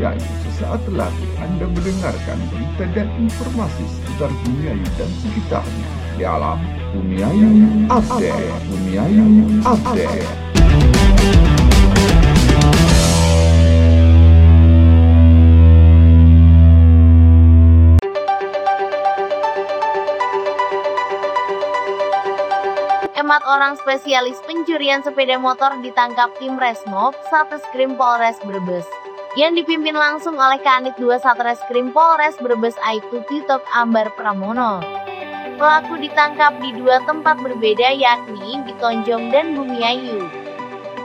lagi Anda mendengarkan berita dan informasi seputar Bumiayu dan sekitarnya dalam Bumiayu Update. Bumiayu Update. Empat orang spesialis pencurian sepeda motor ditangkap tim Resmob Satreskrim Polres Brebes. Yang dipimpin langsung oleh Kanit 2 Satreskrim Polres Brebes Aibtu Titok Ambar Pramono. Pelaku ditangkap di dua tempat berbeda yakni di Tonjong dan Bumiayu.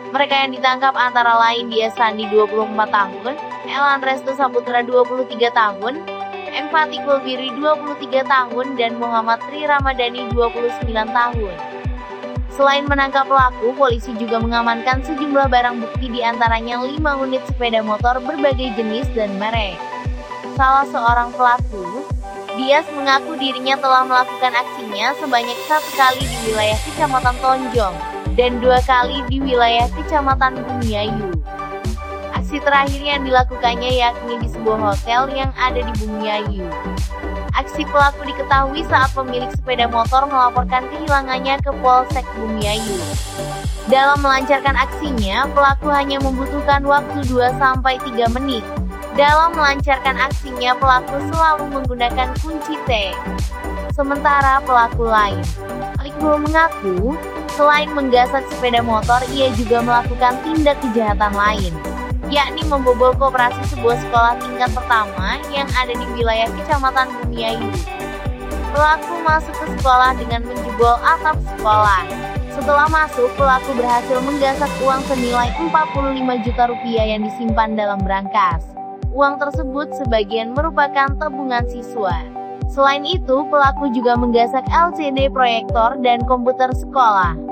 Mereka yang ditangkap antara lain Dia Sandi 24 tahun, Elan Resto Saputra 23 tahun, M. Fatikul Biri 23 tahun, dan Muhammad Tri Ramadhani 29 tahun. Selain menangkap pelaku, polisi juga mengamankan sejumlah barang bukti di antaranya 5 unit sepeda motor berbagai jenis dan merek. Salah seorang pelaku, Dias mengaku dirinya telah melakukan aksinya sebanyak satu kali di wilayah Kecamatan Tonjong, dan dua kali di wilayah Kecamatan Bumiayu. Aksi terakhir yang dilakukannya yakni di sebuah hotel yang ada di Bumiayu. Aksi pelaku diketahui saat pemilik sepeda motor melaporkan kehilangannya ke Polsek Bumiayu. Dalam melancarkan aksinya, pelaku hanya membutuhkan waktu 2-3 menit. Dalam melancarkan aksinya, pelaku selalu menggunakan kunci T. Sementara pelaku lain, Iqbal mengaku, selain menggasak sepeda motor, ia juga melakukan tindak kejahatan lain yakni membobol koperasi sebuah sekolah tingkat pertama yang ada di wilayah Kecamatan Bumiayu. Pelaku masuk ke sekolah dengan menjebol atap sekolah. Setelah masuk, pelaku berhasil menggasak uang senilai 45 juta rupiah yang disimpan dalam berangkas. Uang tersebut sebagian merupakan tabungan siswa. Selain itu, pelaku juga menggasak LCD proyektor dan komputer sekolah.